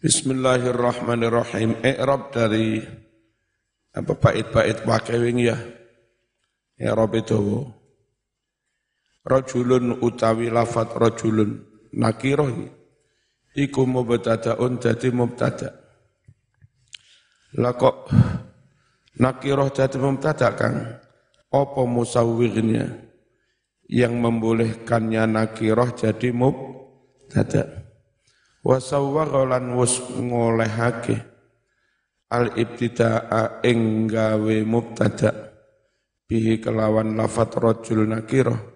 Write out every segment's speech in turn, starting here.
Bismillahirrahmanirrahim. I'rab dari apa bait-bait wakewing ya. I'rab itu Rajulun utawi lafat rajulun nakirah iku mubtada'un dadi mubtada. Lah kok nakirah dadi mubtada Kang? Apa musawwirnya yang membolehkannya nakirah jadi mubtada? Wa sawwaghalan wus ngolehake al ibtida'a ing gawe mubtada bihi kelawan lafat rajul nakirah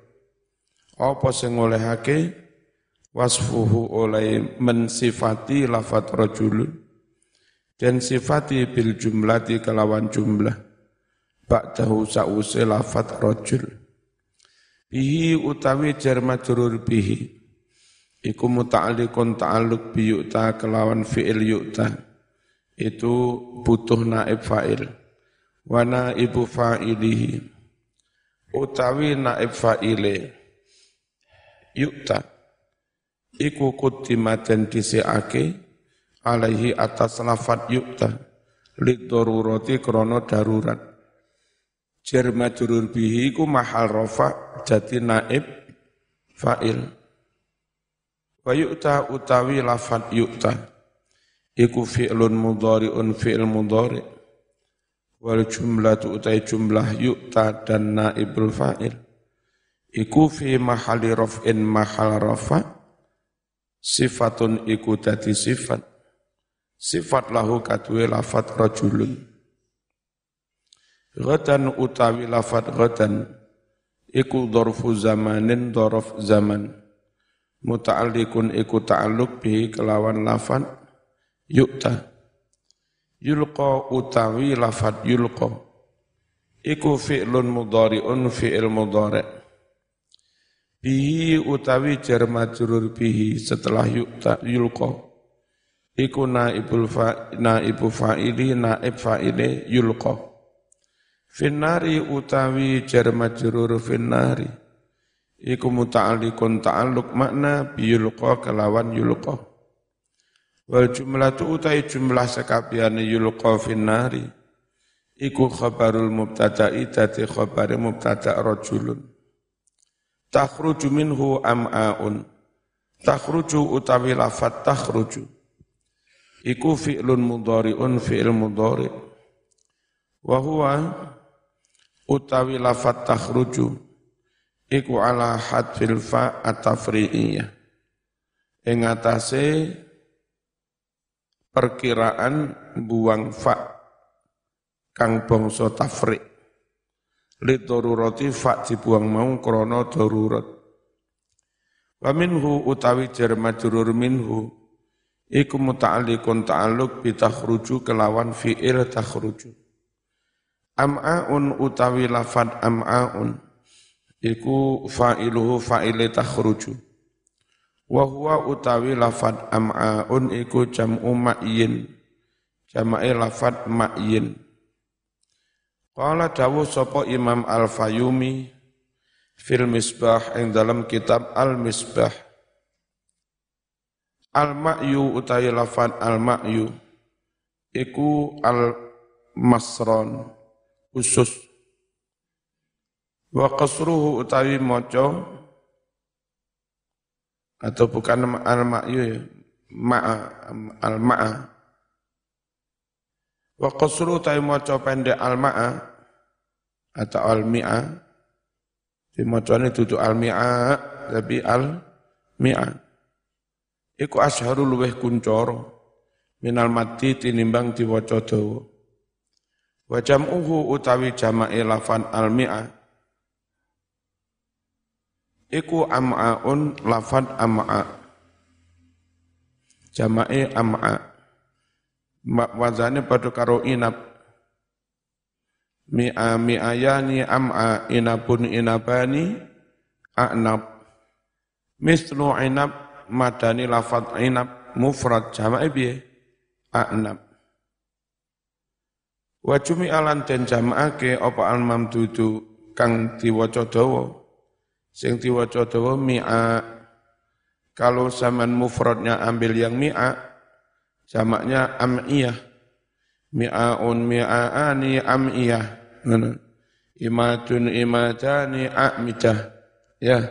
apa sing ngolehake? Wasfuhu oleh mensifati lafat rajulun dan sifati bil jumlati kelawan jumlah. Ba'dahu sa'use lafat rajul. Bihi utawi jar majrur bihi iku muta'alliqun ta'alluq bi yu'ta kelawan fi'il yu'ta. Itu butuh naib fa'il. Wa naibu fa'ilihi. Utawi naib fa'ile yu'ta. Iku kudimaten disiake alaihi atas lafat yu'ta. Lid darurati krono darurat. Jar majrur bihi iku mahal rafa jadi naib fa'il Wa yu'ta utawi lafat yu'ta. Iku fi'lun mudhari'un fi'l mudhari' wal jumlatu utai jumlah yu'ta dan naibul fa'il. Iku fi mahali raf'in mahal rafa. Sifatun iku dadi sifat. Sifat lahu kadue lafat rajulun. Ghadan utawi lafat ghadan. Iku dhorfu zamanin dhorof zaman muta'alliqun iku ta'alluq bihi kelawan lafan yu'ta. Yulqa utawi lafat yulqa. Iku fi'lun mudhari'un fi'il mudhari' bihi utawi jar majrur bihi setelah yu'ta yulqa. Iku naibul fa naibu fa'ili naib fa'ile yulqa. Finnari utawi jar majrur finnari iku muta'alliqun ta'alluq makna biyulqa kelawan yulqa. Wal jumlatu utai jumlah sekabehane yulqa finnari. Iku khabarul mubtada'i dadi khabare mubtada' rajulun. Takhruju minhu am'aun. Takhruju utawi lafat takhruju. Iku fi'lun mudhari'un fi'il mudhari' wa huwa utawi lafat takhruju iku ala hadfil fa atafri'iyah. Ing atase perkiraan buang fa kang bangsa tafri. Li darurati fa dibuang mau krana darurat. Wa minhu utawi jar majrur minhu iku muta'alliqun ta'alluq bi takhruju kelawan fi'il takhruju. Am'aun utawi lafad am'aun iku fa'iluhu fa'ile takhruju. Wa huwa utawi lafad am'aun iku jam'u ma'yin. Jama'i lafad ma'yin. Qala dawu sapa imam al-fayumi fil misbah ing dalam kitab al-misbah. Al-ma'yu utawi lafad al-ma'yu iku al-masron khusus Wa qasruhu utawi maca atau bukan al-ma'yu ya, ma'a al-ma'a. Wa qasruhu utawi maca pendek al-ma'a atau al-mi'a. Di macane duduk al-mi'a tapi al-mi'a. Iku asharul luweh kuncoro minal mati tinimbang diwaca dawa. Wa jam'uhu utawi jama'i lafan al-mi'a iku am'aun lafad am'a. Jama'i am'a. Wazane pada karo inab. Mi'a mi'ayani am'a inabun inabani a'nab. Mislu inab madani lafad inab mufrad jama'i biye a'nab. Wa jumi'alan den jama'ake apa al-mamdudu kang diwaca dawa Sing diwaca dawa mi'a. Kalau zaman mufradnya ambil yang mi'a jamaknya am'iyah. Mi'aun mi'aani am'iyah. Imatun imatani a'midah ya.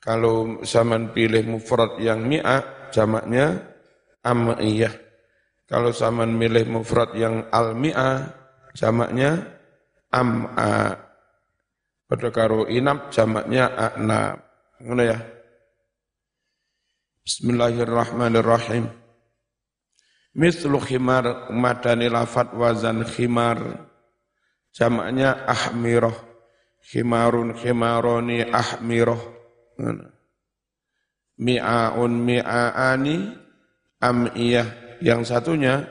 Kalau zaman pilih mufrad yang mi'a jamaknya am'iyah. Kalau zaman milih mufrad yang al-mi'a jamaknya am'a pada karo inap jamaknya a'nab ngono ya. Bismillahirrahmanirrahim. Mislu khimar madani lafat wazan khimar. Jamaknya ahmiroh. Khimarun khimaroni ahmiroh. Mi'aun mi'aani am'iyah. Yang satunya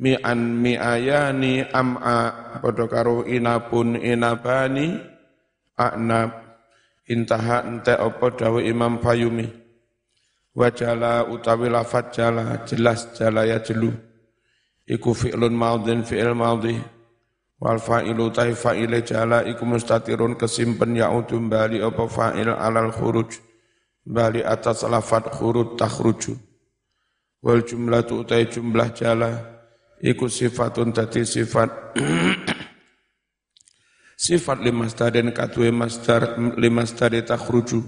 mi'an mi'ayani am'a. Padha karo inabun inabani a'nab intaha ente apa dawe Imam Fayumi. Wajala utawi lafat jala jelas jala ya jelu. Iku fi'lun maudin fi'il maudhi. Wal fa'ilu tai fa'ile jala iku mustatirun kesimpen ya'udum bali apa fa'il alal khuruj. Bali atas lafat khurut takhruju. Wal jumlah tu utai jumlah jala iku sifatun tati sifat sifat limasdarin katwe masdar limasdari takhruju.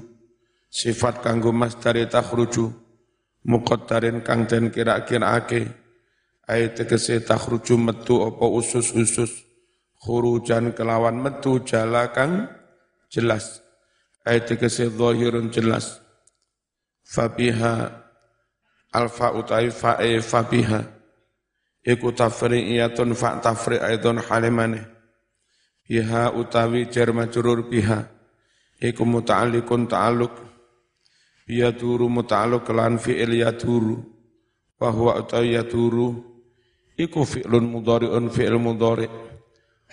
Sifat kanggo masdari takhruju. Muqattarin kang den kira-kirake ayat tegese takhruju metu apa usus-usus. Khurujan kelawan metu jala kang jelas. Ayat tegese zahirun jelas. Fabiha alfa utai fa'e fabiha. Iku tafri'iyatun fa tafri'aidun halimane biha utawi jar majrur biha. Iku muta'alliqun ta'alluq. Yaduru muta'alluq kelan fi'il yaduru wa huwa utai yaduru iku fi'lun mudhari'un fi'il mudhari'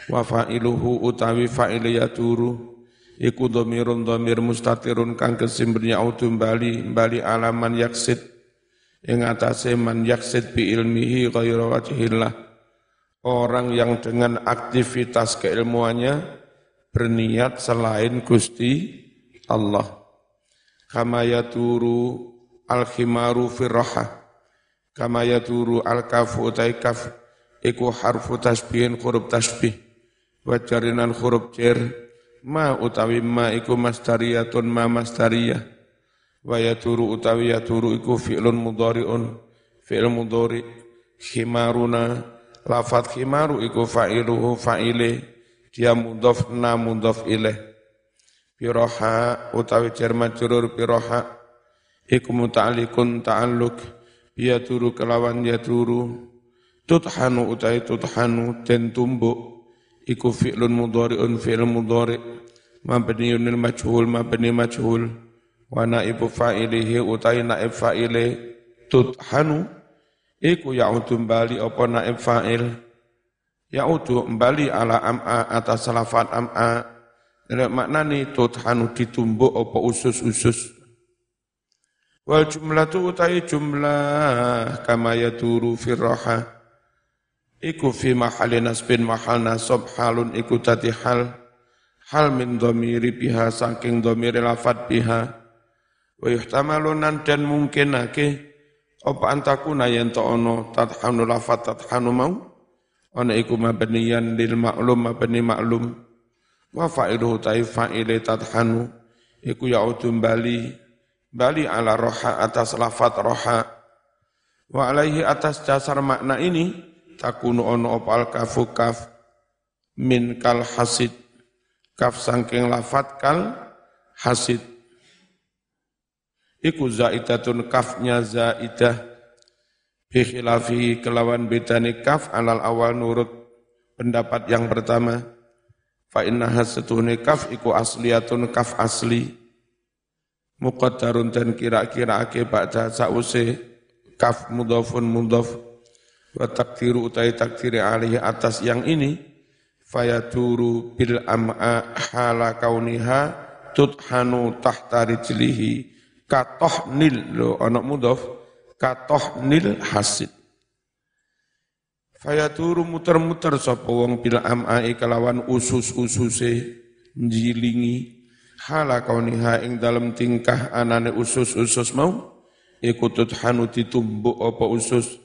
wa fa'iluhu utawi fa'il yaduru iku dhamirun dhamir mustatirun kang kesimben yaudu bali bali alaman yaksid. Ing atase man yaksid bi ilmihi ghaira wajhillah orang yang dengan aktivitas keilmuannya berniat selain Gusti Allah. Kama yaturu al khimaru firraha kama yaturu al kafu utai kaf. Iku harfu tasbihin huruf tasbih. Wa jarinan huruf jar ma utawi ma iku masdariyatun ma masdariyah. Wa yaturu utawi yaturu iku fi'lun mudhari'un. Fi'l mudhari khimaruna lafat khimaru iku fa'iluhu fa'ile. Dia mudhaf na mudhaf ilaih piroha utawi jar majrur piroha. Iku muta'alliqun ta'alluq. Ya turu kelawan ya turu. Tuthanu utawi tuthanu den tumbuk. Iku fi'lun mudhari'un fi'l mudhari' mabniun lil majhul mabni majhul. Wa naibu fa'ilihi utawi naib fa'ile. Tuthanu iku ya'udu bali apa naib fa'il ya'udu bali ala am'a atas lafat am'a Nek maknani tuthanu ditumbuk apa usus-usus. Wal jumlatu utai jumlah kama yaduru firraha. Iku fi mahali nasbin mahal nasab halun iku tati hal. Hal min domiri biha saking domiri lafad biha. Wa yuhtamalunan dan mungkinake apa antakuna yen to ono tathanu lafad tathanu mau. Ono iku mabniyan lil maklum mabni maklum wa fa'iluhu ta'i fa'ile tadhanu. Iku ya'udu bali bali ala roha atas lafat roha. Wa alaihi atas dasar makna ini takunu ono opal kafu kaf min kal hasid. Kaf sangking lafat kal hasid iku zaidatun kafnya zaidah. Bikhilafi kelawan bedani kaf alal awal nurut. Pendapat yang pertama fa innaha setuhne kaf iku asliyatun kaf asli. Muqaddarun dan kira-kira ake ba'da sa'use kaf mudhafun mudhaf wa takdiru utai takdiri alihi atas yang ini fayaturu bil am'a hala kauniha tuthanu tahta rijlihi katoh nil lo anak mudhaf katoh nil hasid. Fayaturu muter-muter sapa wong bil amai kelawan usus-ususe njilingi. Hala kauniha ing dalem tingkah anane usus-usus mau iku tuthanu ditumbuk apa usus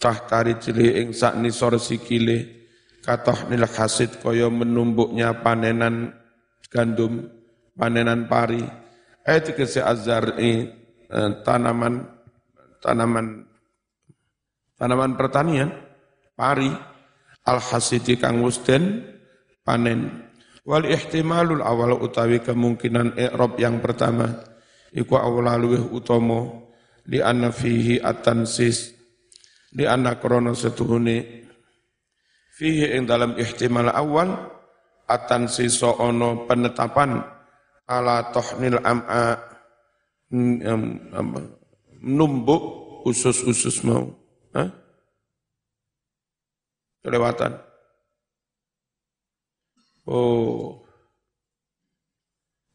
tahtari cili ing sak nisor sikile. Katoh nil hasid kaya menumbuknya panenan gandum panenan pari ayat kese azar eh, tanaman tanaman tanaman pertanian pari al hasidi kang wusden panen. Wal ihtimalul awal utawi kemungkinan i'rab yang pertama iku awlaluwih utomo li anna fihi at-tansis li anna fihi ing dalam ihtimal awal at-tansis ono penetapan ala tohnil am'a. Numbuk usus-usus mau. Hah? kelewatan. Oh.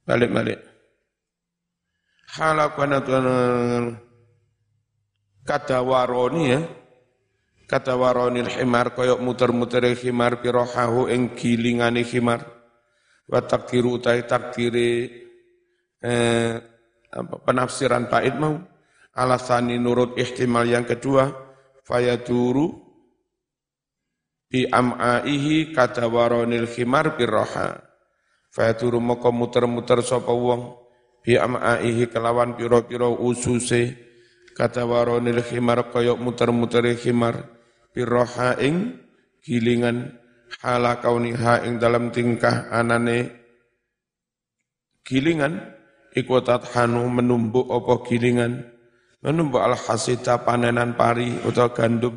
Balik-balik halakana kata waroni ya. Kata waronil himar koyok muter-muter himar pirohahu ing gilingane himar wa takdiru utai takdiri eh, apa, penafsiran pait mau. Alasani nurut ihtimal yang kedua fayaduru bi am'aihi kata waronil himar piroha fayaduru moko muter-muter sapa wong bi am'aihi kelawan piro-piro ususe kata waronil khimar koyok muter-muter khimar pirroha ing gilingan hala kauniha ing dalam tingkah anane. Gilingan ikutat hanu menumbuk opo gilingan. Menumbuk al hasita panenan pari atau gandum.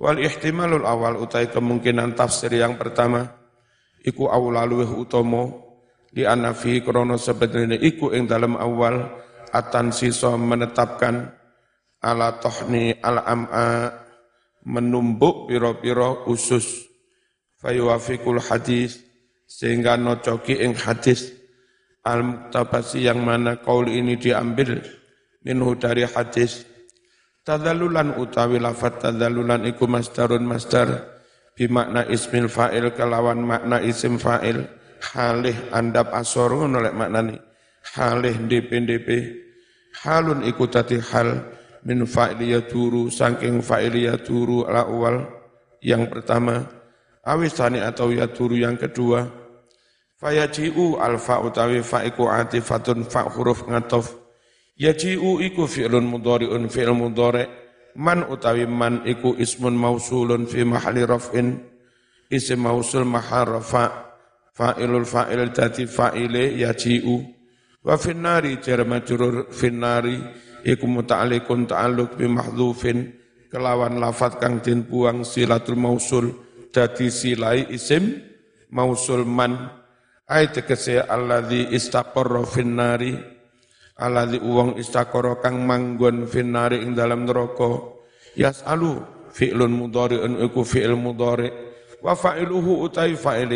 Wal ihtimalul awal utai kemungkinan tafsir yang pertama iku awlaluwih utomo di anafi krono sebenarnya iku ing dalam awal atan siso menetapkan ala tohni al am'a menumbuk piro-piro usus fayuwafikul hadis sehingga nocoki ing hadis. Al muktabasi yang mana kaul ini diambil minhu dari hadis. Tadalulan utawi lafat tadalulan iku masdarun masdar bimakna ismil fa'il kelawan makna isim fa'il. Halih andap asor ngono lek maknani halih DP halun iku tati hal min fa'iliyah turu saking fa'iliyah turu ala awal yang pertama awisani atau ya turu yang kedua. Fayaji'u alfa utawi fa'iku atifatun fa huruf ngatof yaji'u iku fi'lun mudhari'un fi'l mudhari' man utawi man iku ismun mausulun fi mahali raf'in. Isim mausul mahal rafa' fa'ilul fa'il dati fa'ile yaji'u. Wa finnari jar majrur finnari iku muta'alliqun ta'alluq bi mahdhufin. Kelawan lafat kang den buang silatul mausul dadi silai isim mausul man. Ai tegese alladzi istaqarra finnari. Alladzi uwang istaqarra kang manggon finnari ing dalam neraka. Yas'alu fi'lun mudhari'un iku fi'il mudhari' wa fa'iluhu utai fa'il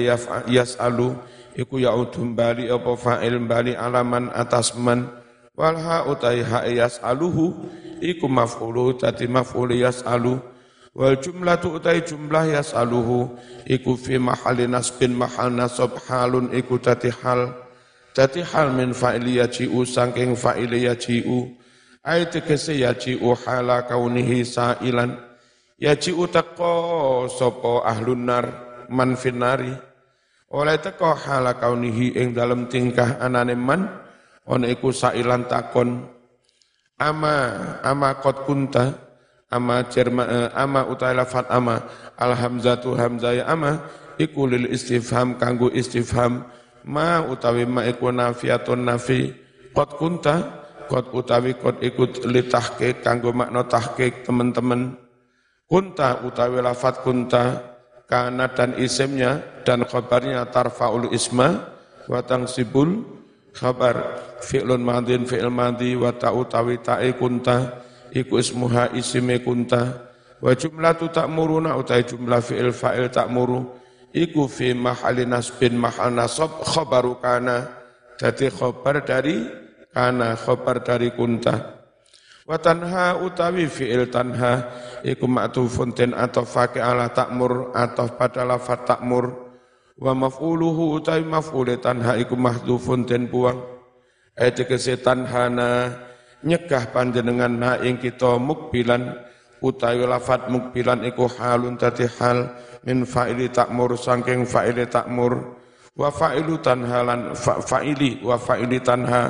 yas'alu iku ya'udum bali apa fa'il bali alaman atas man. Wal ha utai ha yas'aluhu iku maf'ulu tadi maf'ul yas'alu wal jumlatu utai jumlah yas'aluhu iku fi mahali nasbin mahal nasab halun iku tati hal. Tati hal min fa'il yaji'u sangking fa'il yaji'u ayat tegese yaji'u hala kaunihi sa'ilan. Yaji utako sopo ahlun nar man finari. Oleh teko hala kaunihi ing dalam tingkah anane man on iku sailan takon. Ama ama kot kunta ama jerma eh, ama utai lafat ama alhamzatu hamzaya ama iku lil istifham kanggo istifham. Ma utawi ma iku nafiatun nafi kot kunta kot utawi kot ikut li tahqiq kanggo makna tahqiq teman-teman. Kunta utawi lafat kunta kana dan isimnya dan khabarnya tarfaul isma wa tangsibul khabar. Fi'lun madin fi'il madi wa utawi ta'i kunta iku ismuha isime kunta. Wa jumlatu ta'muruna utawi jumlah fi'il fa'il ta'muru iku fi mahali nasbin mahal nasab khabaru kana. Jadi khabar dari kana khabar dari kunta. Wa tanha utawi fi'il tanha. Iku ma'tufun atau faqi ala takmur atau pada lafat takmur wa maf'uluhu utawi maf'ul tanha iku mahdhufun ten buang ayat tanhana nyegah panjenengan na ing kita mukbilan utawi lafat mukbilan iku halun tati hal min fa'ili takmur sangking fa'ili takmur. Wa fa'ilu tanha lan fa, fa'ili wa fa'ili tanha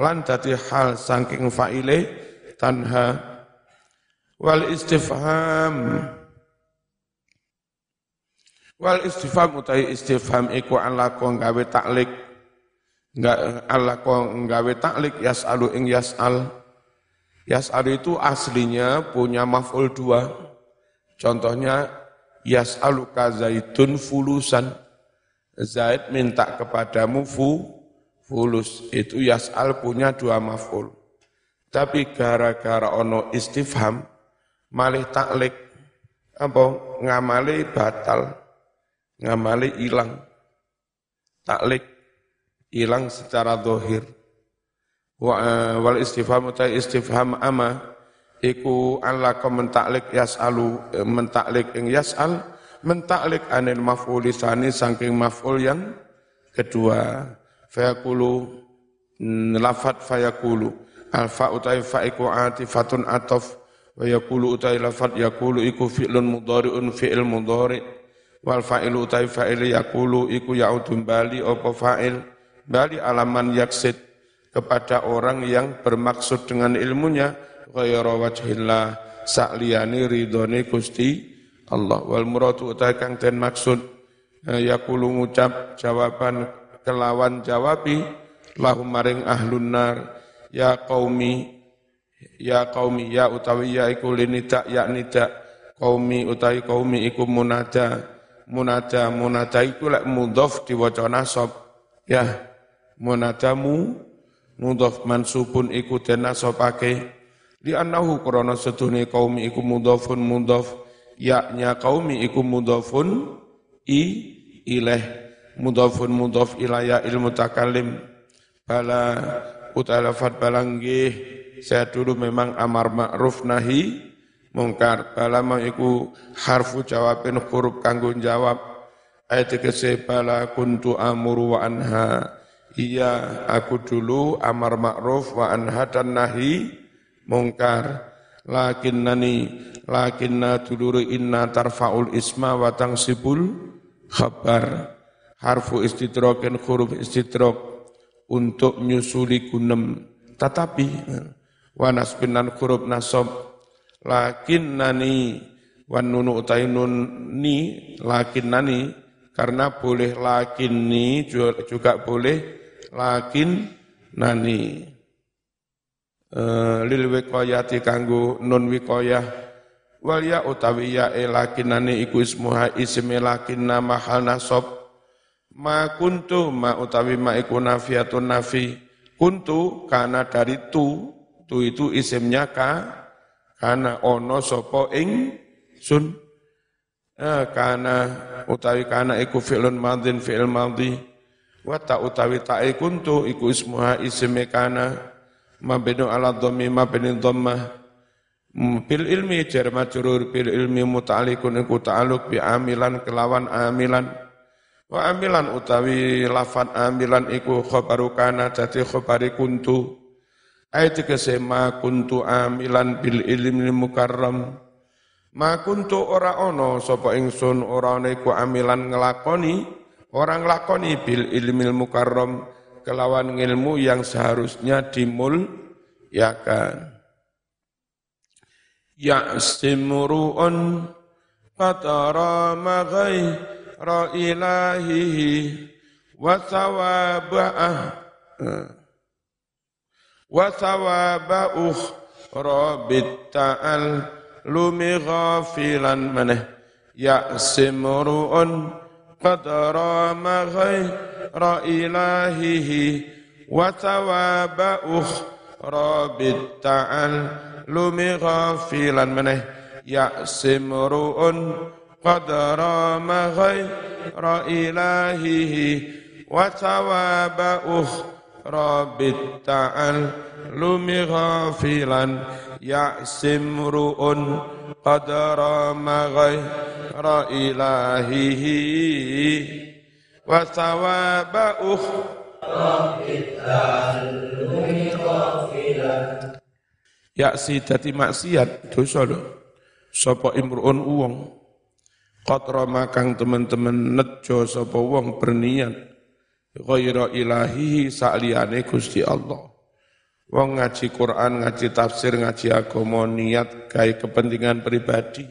lan tati hal sangking fa'ile tanha. Wal istifham wal istifham utai istifham iku ala ko gawe taklik enggak ala ko gawe taklik yas'alu ing yas'al Yas'al itu aslinya punya maf'ul dua. Contohnya yas'aluka zaitun fulusan. Zaid minta kepadamu fu, fulus. Itu yas'al punya dua maf'ul. Tapi gara-gara ono istifham, malih taklik, apa ngamali batal, ngamali hilang. Taklik, hilang secara dohir wa wal istifham ta istifham ama iku alla ka mentaklik yasalu eh, mentaklik ing yasal mentaklik anil maf'ul tsani saking maf'ul yang kedua. Fayaqulu mm, lafat fayaqulu. Alfa utai fa iku atifatun atof wa yaqulu utai lafat yaqulu iku fi'lun mudhari'un fi'il mudhari' wal fa'ilu utai fa'il yaqulu iku ya'udun bali apa fa'il bali alaman yaksid kepada orang yang bermaksud dengan ilmunya. Ghayra wajhillah sakliyane ridhone Gusti Allah. Wal muradu utai kang den maksud. Eh, yaqulu ngucap jawaban kelawan jawabi lahum maring ahlun nar. Ya qaumi ya qaumi ya utawi ya iku linida ya nida qaumi utawi qaumi iku munada. Munada munada iku lek mudhof diwaca nasab. Ya munadamu mudhaf mansubun iku den nasabake li annahu krana sedune kaum iku mudhafun mudhaf yaknya kaumi iku mudhafun i ilaih mudhafun mudhaf ilaya ilmu takalim bala utalafat balangge saya dulu memang amar ma'ruf nahi mungkar. Bala mau iku harfu jawabin huruf kanggo jawab ayat kese bala kuntu amuru wa anha Iya, aku dulu amar ma'ruf wa anha dan nahi mungkar. Lakin nani, lakin na duluru inna tarfa'ul isma wa tangsibul khabar. Harfu istidrokin huruf istidrok untuk nyusuli gunem. Tetapi, wa nasbinan huruf nasob. Lakin nani, wa nunu utai nun ni, lakin nani, karena boleh lakin ni juga boleh lakin nani uh, lil wiqayati kanggo nun wiqayah. Wal ya utawi ya e lakin nani iku ismuha isme lakin nama hal nasab. Ma kuntu ma utawi ma iku nafiatun nafi. Kuntu karena dari tu tu itu isimnya ka karena ono sopo ing sun. Eh, karena utawi karena iku fi'lun madin fi'il madhi wa ta utawi ta'i kuntu iku ismuha isme kana mabinu ala dhammi mabni dhammah bil ilmi jar majrur bil ilmi muta'alliqun iku ta'alluq bi amilan kelawan amilan. Wa amilan utawi lafat amilan iku khabaru kana dadi khabari kuntu. Ayat kesema kuntu amilan bil ilmi mukarram. Ma kuntu ora ono sapa ingsun ora ana iku amilan ngelakoni Orang lakoni bil ilmil mukarram kelawan ilmu yang seharusnya dimul kan. Ya simru'un qatara maghai ra ilahihi wa thawabah wa thawaba ukhra ta'al lumi ghafilan maneh ya simru'un قد رام غير إلهه وثواب أخرى بالتعلم غافلا منه. يأس امرؤ قد رام غير إلهه وثواب أخرى بالتعلم غافلا. يأس امرؤ قد رام غير إلهه وثواب أخرى Ya si dadi maksiat dosa lho. sapa imruun uwong qatra makang teman-teman nejo sapa wong berniat ghaira ilahi sa'liyane Gusti Allah wong ngaji Quran ngaji tafsir ngaji agama niat gawe kepentingan pribadi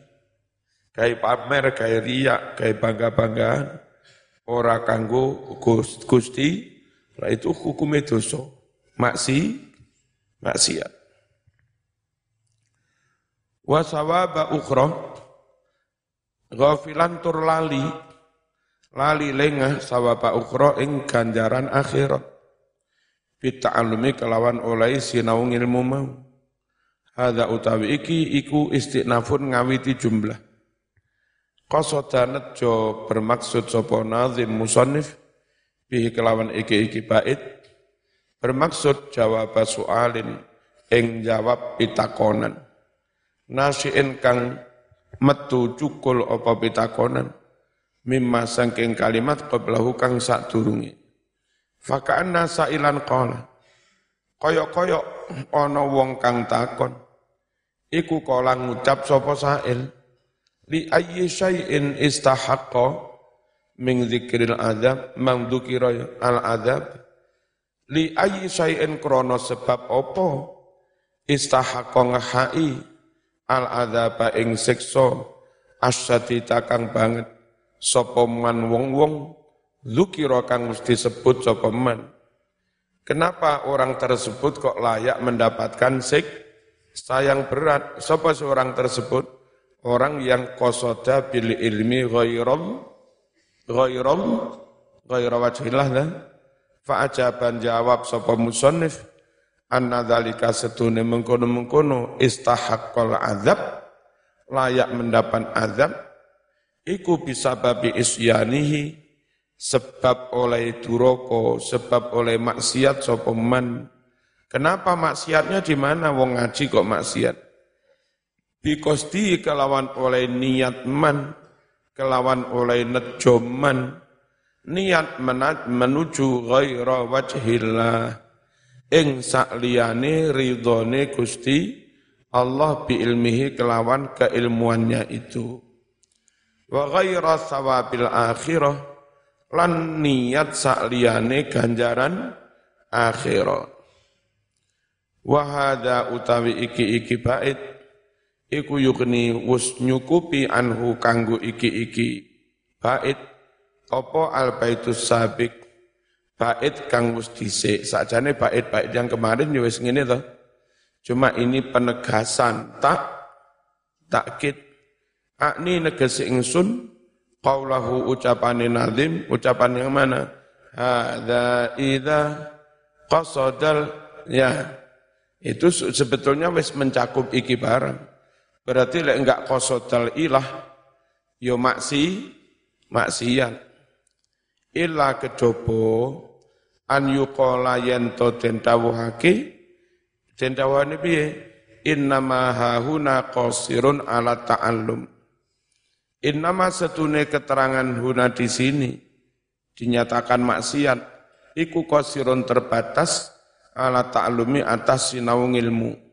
gawe pamer gawe riak gawe bangga-banggaan ora kanggo Gusti lah itu hukumnya dosa maksi maksiat wa sawaba ukhra Ghafilan tur lali, lali lengah sawaba ukhra ing ganjaran akhirat. Bita'alumi kelawan oleh sinau ilmu mau. Hada utawi iki iku istiqnafun ngawiti jumlah. Qasada jo bermaksud sapa nazim musannif bihi kelawan iki-iki bait. Bermaksud jawab soalin ing jawab pitakonan. Nasiin kang metu cukul apa pitakonan. Mimma sangking kalimat qablahu kang sak durungi faka'anna sailan qala. Kaya-kaya ana wong kang takon. Iku kala ngucap sapa sail li ayyi syai'in istahaqqa min dzikril adab mang dzukira al adab li ayyi syai'in krana sebab apa? Istahaqqa ngahai al adzaba ing siksa asyati takang banget sapa man wong-wong zukira kang mesti sebut sapa man. Kenapa orang tersebut kok layak mendapatkan sik? Sayang berat sapa seorang tersebut orang yang kosoda bil ilmi ghairam ghairam ghaira wajhillah dan fa'ajaban jawab sapa musannif anna dzalika setune mengkono-mengkono istahaqqal azab layak mendapat azab iku bisa babi isyanihi sebab oleh duroko sebab oleh maksiat sapa man. Kenapa maksiatnya di mana? Wong ngaji kok maksiat bikosti kelawan oleh niat man kelawan oleh nejoman niat menuju ghaira wajhillah. Ing sakliyane ridhone Gusti Allah bi ilmihi kelawan keilmuannya itu. Wa ghaira sawabil akhirah lan niat sakliyane ganjaran akhirah. Wa hada utawi iki iki bait iku yukni wus nyukupi anhu kanggo iki-iki. Bait apa al baitus sabik bait kang wis dhisik. Sakjane bait-bait yang kemarin ya wis ngene to. Cuma ini penegasan. Tak takkid akni negesi ingsun qaulahu ucapane nazim. Ucapan yang mana? Hadza idza qasadal ya. Itu sebetulnya wis mencakup iki barang berarti lek enggak qasadal ilah yo ya maksi maksiat. Illa kejobo an yuqala yen to den dawuhake. Den dawuhane piye? Innama hahuna qasirun ala ta'allum. Innama setune keterangan huna di sini dinyatakan maksiat iku qasirun terbatas ala ta'allumi atas sinau ilmu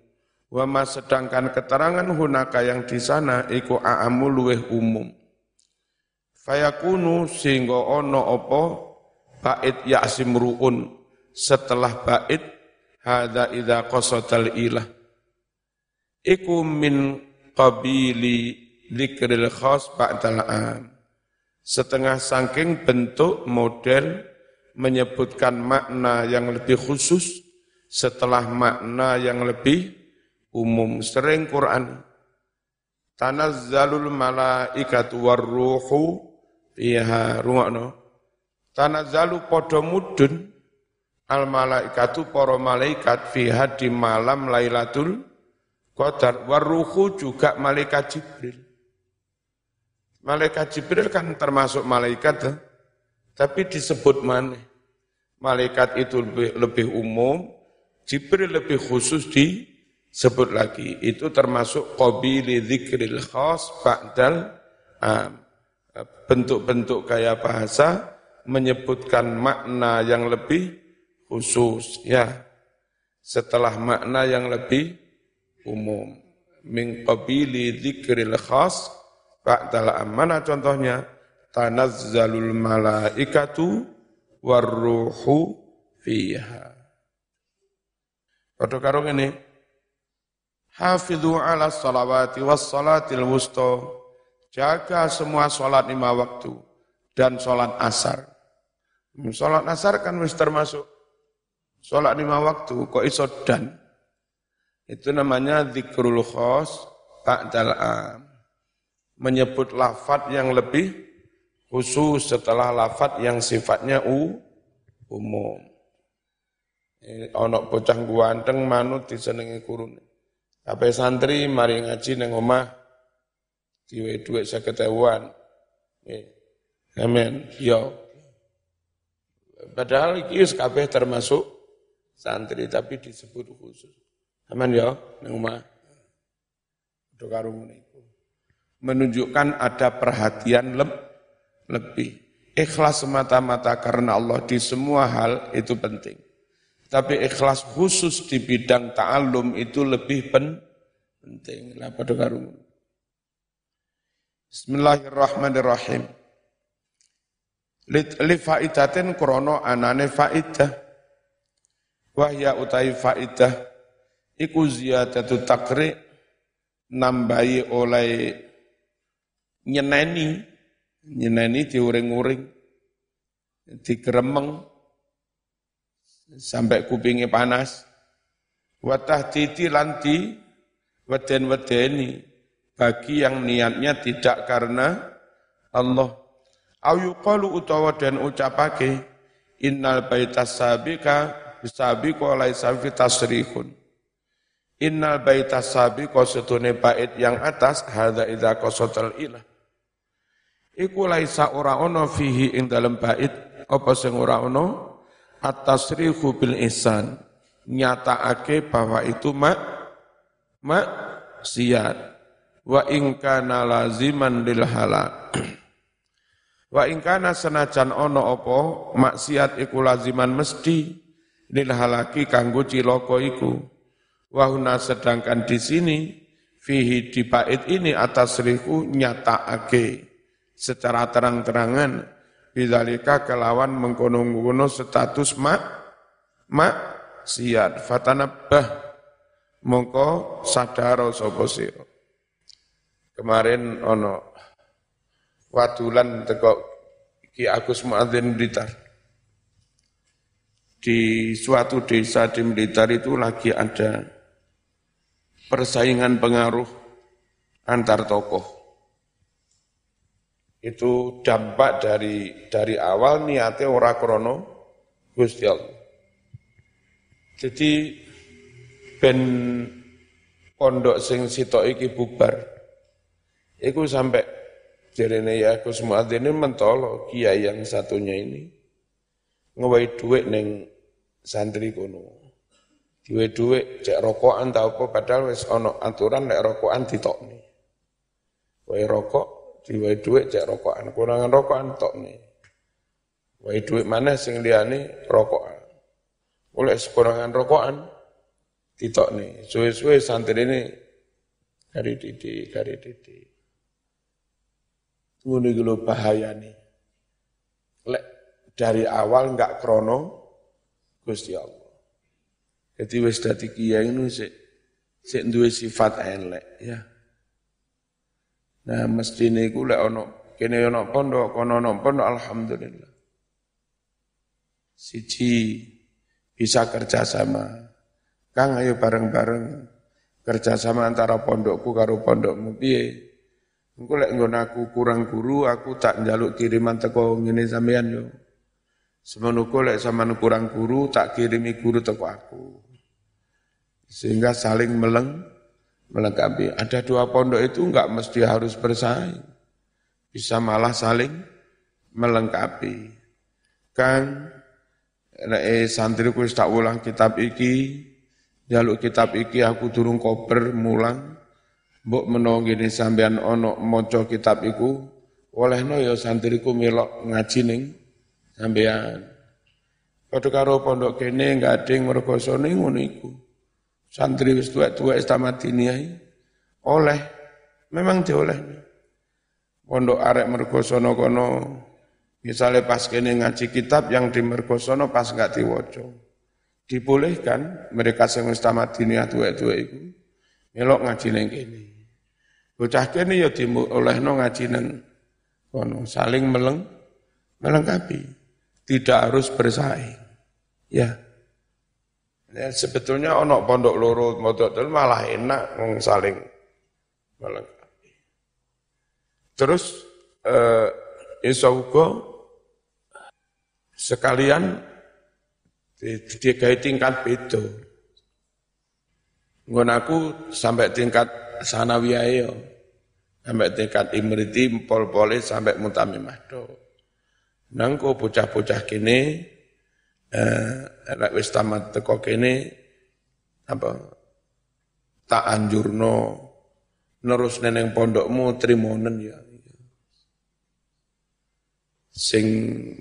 wa sedangkan keterangan hunaka yang di sana iku a'amu luweh umum. Fayakunu sehingga ono opo bait ya'sim ru'un. Setelah bait hada idza qasadal ilah. Iku min qabili dzikril khas ba'dal am. Setengah saking bentuk model menyebutkan makna yang lebih khusus setelah makna yang lebih umum sering Quran tanazzalul malaikatu warruhu Iya, rungokno. Tanazzalu padha mudun al malaikatu para malaikat fiha di malam Lailatul Qadar waruhu juga malaikat Jibril. Malaikat Jibril kan termasuk malaikat eh? tapi disebut mana? Malaikat itu lebih, lebih umum, Jibril lebih khusus disebut lagi. Itu termasuk qabili dzikril khas ba'dal am bentuk-bentuk gaya bahasa menyebutkan makna yang lebih khusus ya setelah makna yang lebih umum min qabili dzikril khas ba'dal amanah contohnya tanazzalul malaikatu warruhu fiha. Padha karo ngene. Hafidhu ala salawati was salatil wusta. Jaga semua salat lima waktu dan salat asar. Salat asar kan wis termasuk salat lima waktu kok iso dan. Itu namanya zikrul khos ba'dal am. Menyebut lafat yang lebih khusus setelah lafat yang sifatnya u, umum. Ono bocah guanteng manut disenengi kurun. Apa santri mari ngaji neng omah diwe dhuwit 50.000. Amin. Yo. Padahal iki kabeh termasuk santri tapi disebut khusus. Aman ya neng omah. Do Menunjukkan ada perhatian lebih lebih. Ikhlas semata-mata karena Allah di semua hal itu penting. Tapi ikhlas khusus di bidang ta'alum itu lebih pen penting. Lah pada. Bismillahirrahmanirrahim. Li faidatin krono anane faidah. Wahya utai faidah. Iku ziyadatu takri nambahi oleh nyeneni nyeneni diuring-uring, digeremeng, sampai kupingnya panas. Watah titi lanti, weden-wedeni, bagi yang niatnya tidak karena Allah. Ayuqalu utawa dan ucapake, innal baitas sabika bisabiqo laisa fi tasrihun. Innal baitas sabiqo setune bait yang atas hadza idza qasatal ilah Iku laisa ora ono fihi ing dalem bait apa sing ora ono at-tasrihu bil ihsan. Nyatakake bahwa itu mak mak siat wa ing kana laziman lil halal wa ing kana senajan ono apa maksiat iku laziman mesti lil halaki kanggo cilaka iku. Wa sedangkan di sini fihi di bait ini atas riku nyatakake secara terang-terangan bidzalika kelawan mengkono-kono status mak mak siat fatanabbah mongko sadaro sapa sira. Kemarin ono wadulan teko Ki Agus Muadzin Blitar. Di suatu desa di Blitar itu lagi ada persaingan pengaruh antar tokoh itu dampak dari dari awal niatnya ora krono Gusti Allah. Jadi ben pondok sing sitok iki bubar. Iku sampai jarene ya Gus Muadzin mentolo kiai yang satunya ini ngewai duit neng santri kono. Diwe duit cek rokokan tau apa padahal wis ana aturan nek rokokan ditokne. Wae rokok diwai duit cek rokokan, kurangan rokokan tok nih. Wai duit mana sing liane rokokan. Oleh sekurangan rokokan, titok nih. Suwe-suwe santri ini dari didi, dari didi. Ngono iki bahaya nih. Lek dari awal enggak krono Gusti Allah. Jadi wis dadi kiai ini sik sik duwe sifat elek ya. Nah, mesti niku lek ana kene ana pondok, kono ana pondok alhamdulillah. Siji bisa kerjasama. Kang ayo bareng-bareng kerjasama antara pondokku karo pondokmu piye? Engko lek nggon aku kurang guru, aku tak njaluk kiriman teko ngene sampean yo. Semono lek sampean kurang guru, tak kirimi guru teko aku. Sehingga saling meleng melengkapi. Ada dua pondok itu enggak mesti harus bersaing. Bisa malah saling melengkapi. Kan eh santri ku tak ulang kitab iki, jaluk kitab iki aku turun koper mulang, mbok menawa ngene sampean ono maca kitab iku, olehno ya santriku melok ngaji ning sampean. Padha karo pondok kene enggak ada yang. Santri wis tamat diniyai. oleh memang dioleh. Pondok arek mergosono kono misalnya pas kene ngaji kitab yang di mergosono pas nggak diwoco dibolehkan mereka sing dunia tuwek-tuwek iku melok ngaji ning kene. Bocah kene ya diolehno ngaji nang kono saling meleng melengkapi. Tidak harus bersaing. Ya Ya, sebetulnya onok pondok loro modok malah enak saling melengkapi. Terus eh, iso sekalian dikai tingkat beda. Ngon aku sampai tingkat sanawiyah. Sampai tingkat imriti pol-pole sampai mutamimah do. Nangko bocah-bocah kini eh lek wis tamat teko kene apa tak anjurno nerus neneng pondokmu trimonen ya. Sing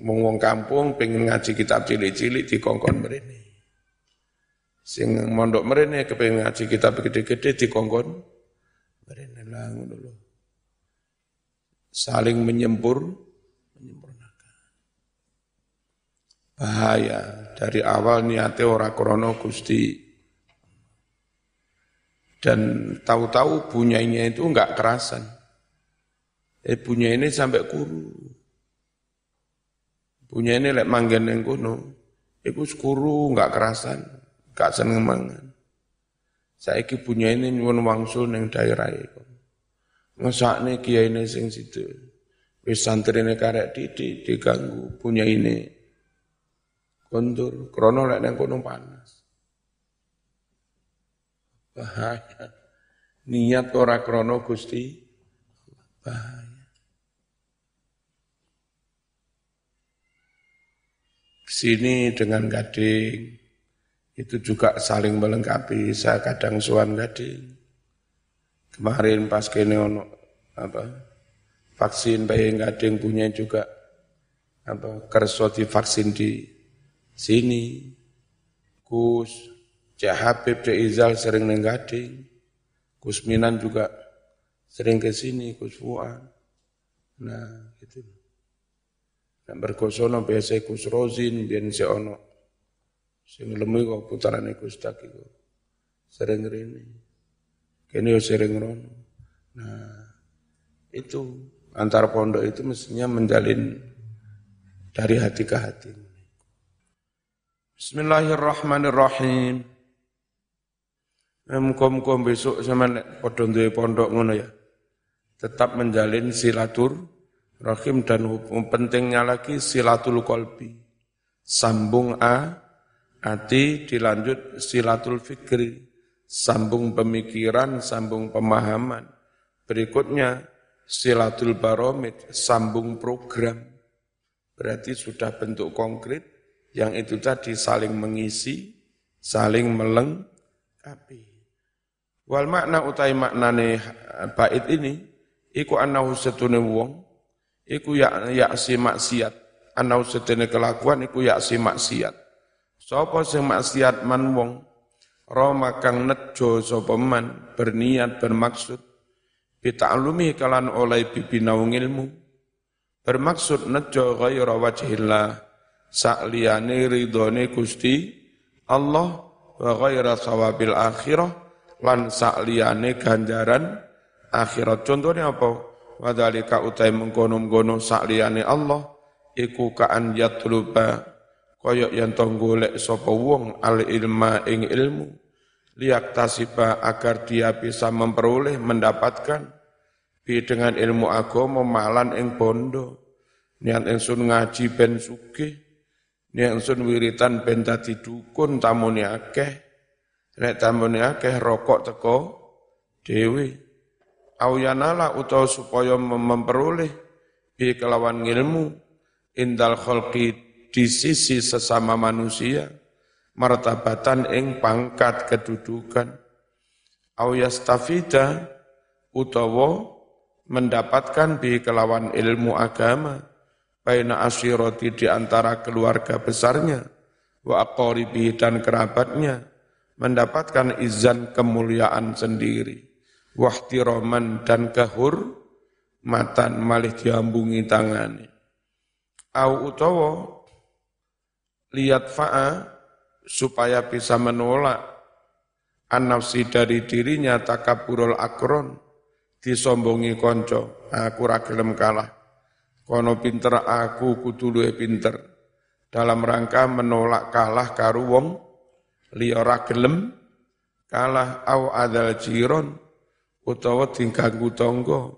wong wong kampung pengen ngaji kitab cilik-cilik dikongkon mrene. Sing mondok mrene kepengin ngaji kitab gede-gede dikongkon mrene. Lah ngono lho. Saling menyempur bahaya dari awal niatnya ora krono Gusti. Dan tahu-tahu bunyainya itu enggak kerasan. Eh punya ini sampai kuru punya ini lek manggen yang kuno itu kuru enggak kerasan enggak seneng mangan. Saiki punya ini nyuwun wangsul neng daerah itu nih kiai ini sing situ wis santrine karek didik diganggu punya ini kondur krono lek nang kono panas. Bahaya. Niat ora krono Gusti. Bahaya. Sini dengan gading. Itu juga saling melengkapi. Saya kadang suan gading. Kemarin pas kene ono apa vaksin bayi gading punya juga apa kerso vaksin di sini. Gus, Cak Habib, Izal sering nenggading. Gus Minan juga sering ke sini, Gus Fuad. Nah, gitu. Dan berkosono biasa Gus Rozin, biar si ono. Sing lemu kok putaran Gus Tak itu. Sering rini. Kini sering rono. Nah, itu antar pondok itu mestinya menjalin dari hati ke hati. Bismillahirrahmanirrahim. Muka-muka besok sama podon duwe pondok ngono ya. Tetap menjalin silatur rahim dan pentingnya lagi silatul kolbi. Sambung A, hati dilanjut silatul fikri. Sambung pemikiran, sambung pemahaman. Berikutnya silatul baromid, sambung program. Berarti sudah bentuk konkret yang itu tadi saling mengisi, saling melengkapi. Wal makna utai maknane bait ini, iku anahu setune wong, iku ya yaksi maksiat, anahu setune kelakuan iku yaksi maksiat. Sopo sing maksiat man wong, Roma kang nejo sapa man berniat bermaksud. Bita'lumi kalan oleh bibinau ilmu. Bermaksud nejo ghaira wajhillah sakliyane ridhone Gusti Allah wa ghaira sawabil akhirah lan sakliyane ganjaran akhirat. Contohnya apa? Wadhalika utai mengkono-mengkono sakliyane Allah iku kaan yatluba koyok yang golek sapa wong al ilma ing ilmu liak tasiba agar dia bisa memperoleh mendapatkan bi dengan ilmu agama malan ing bondo niat ingsun ngaji ben sugih Nek sun wiritan ben dadi dukun tamune akeh. Nek tamune akeh rokok teko dewi. Auyanala utawa supaya memperoleh bi kelawan ilmu indal khalqi di sisi sesama manusia martabatan ing pangkat kedudukan au yastafida utawa mendapatkan bi kelawan ilmu agama baina asyirati di antara keluarga besarnya wa aqaribi dan kerabatnya mendapatkan izan kemuliaan sendiri. Wahtiroman dan kahur matan malih diambungi tangane. Au utawa lihat fa'a supaya bisa menolak an-nafsi dari dirinya takaburul akron disombongi konco. Aku ragelem kalah kono pinter aku kudu luwe pinter. Dalam rangka menolak kalah karu wong liya ragelem kalah au adal jiron utawa diganggu tangga.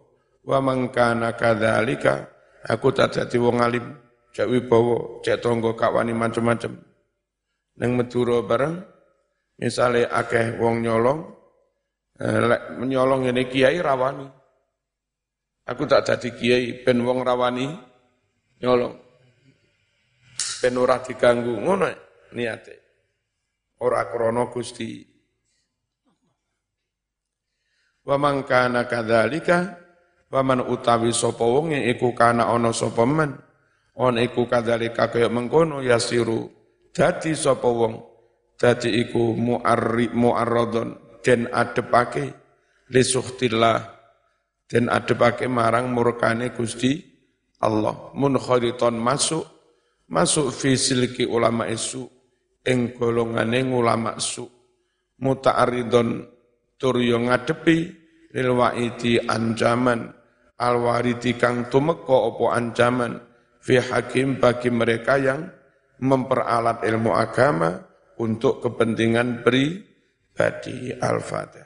Wa mangkana kadzalika aku tak dadi wong alim cek wibawa cek kawani macem-macem. Nang Madura bareng Misalnya akeh wong nyolong, eh, nyolong ini kiai rawani. Aku tak jadi kiai, ben wong rawani nyolong. Ben ora diganggu, ngono niate. Ora krono Gusti. Wa man kana kadzalika wa man utawi sapa wong iku kana ana sapa men on iku kadzalika kaya mengkono yasiru dadi sapa wong dadi iku muarri muarradon den adepake li suhtillah den adepake marang murkane Gusti Allah munkhariton masuk masuk fi silki ulama isu ing golongane ulama su muta'aridon tur yo ngadepi lil waidi ancaman alwariti kang tumeka apa ancaman fi hakim bagi mereka yang memperalat ilmu agama untuk kepentingan pribadi. Al-Fatihah.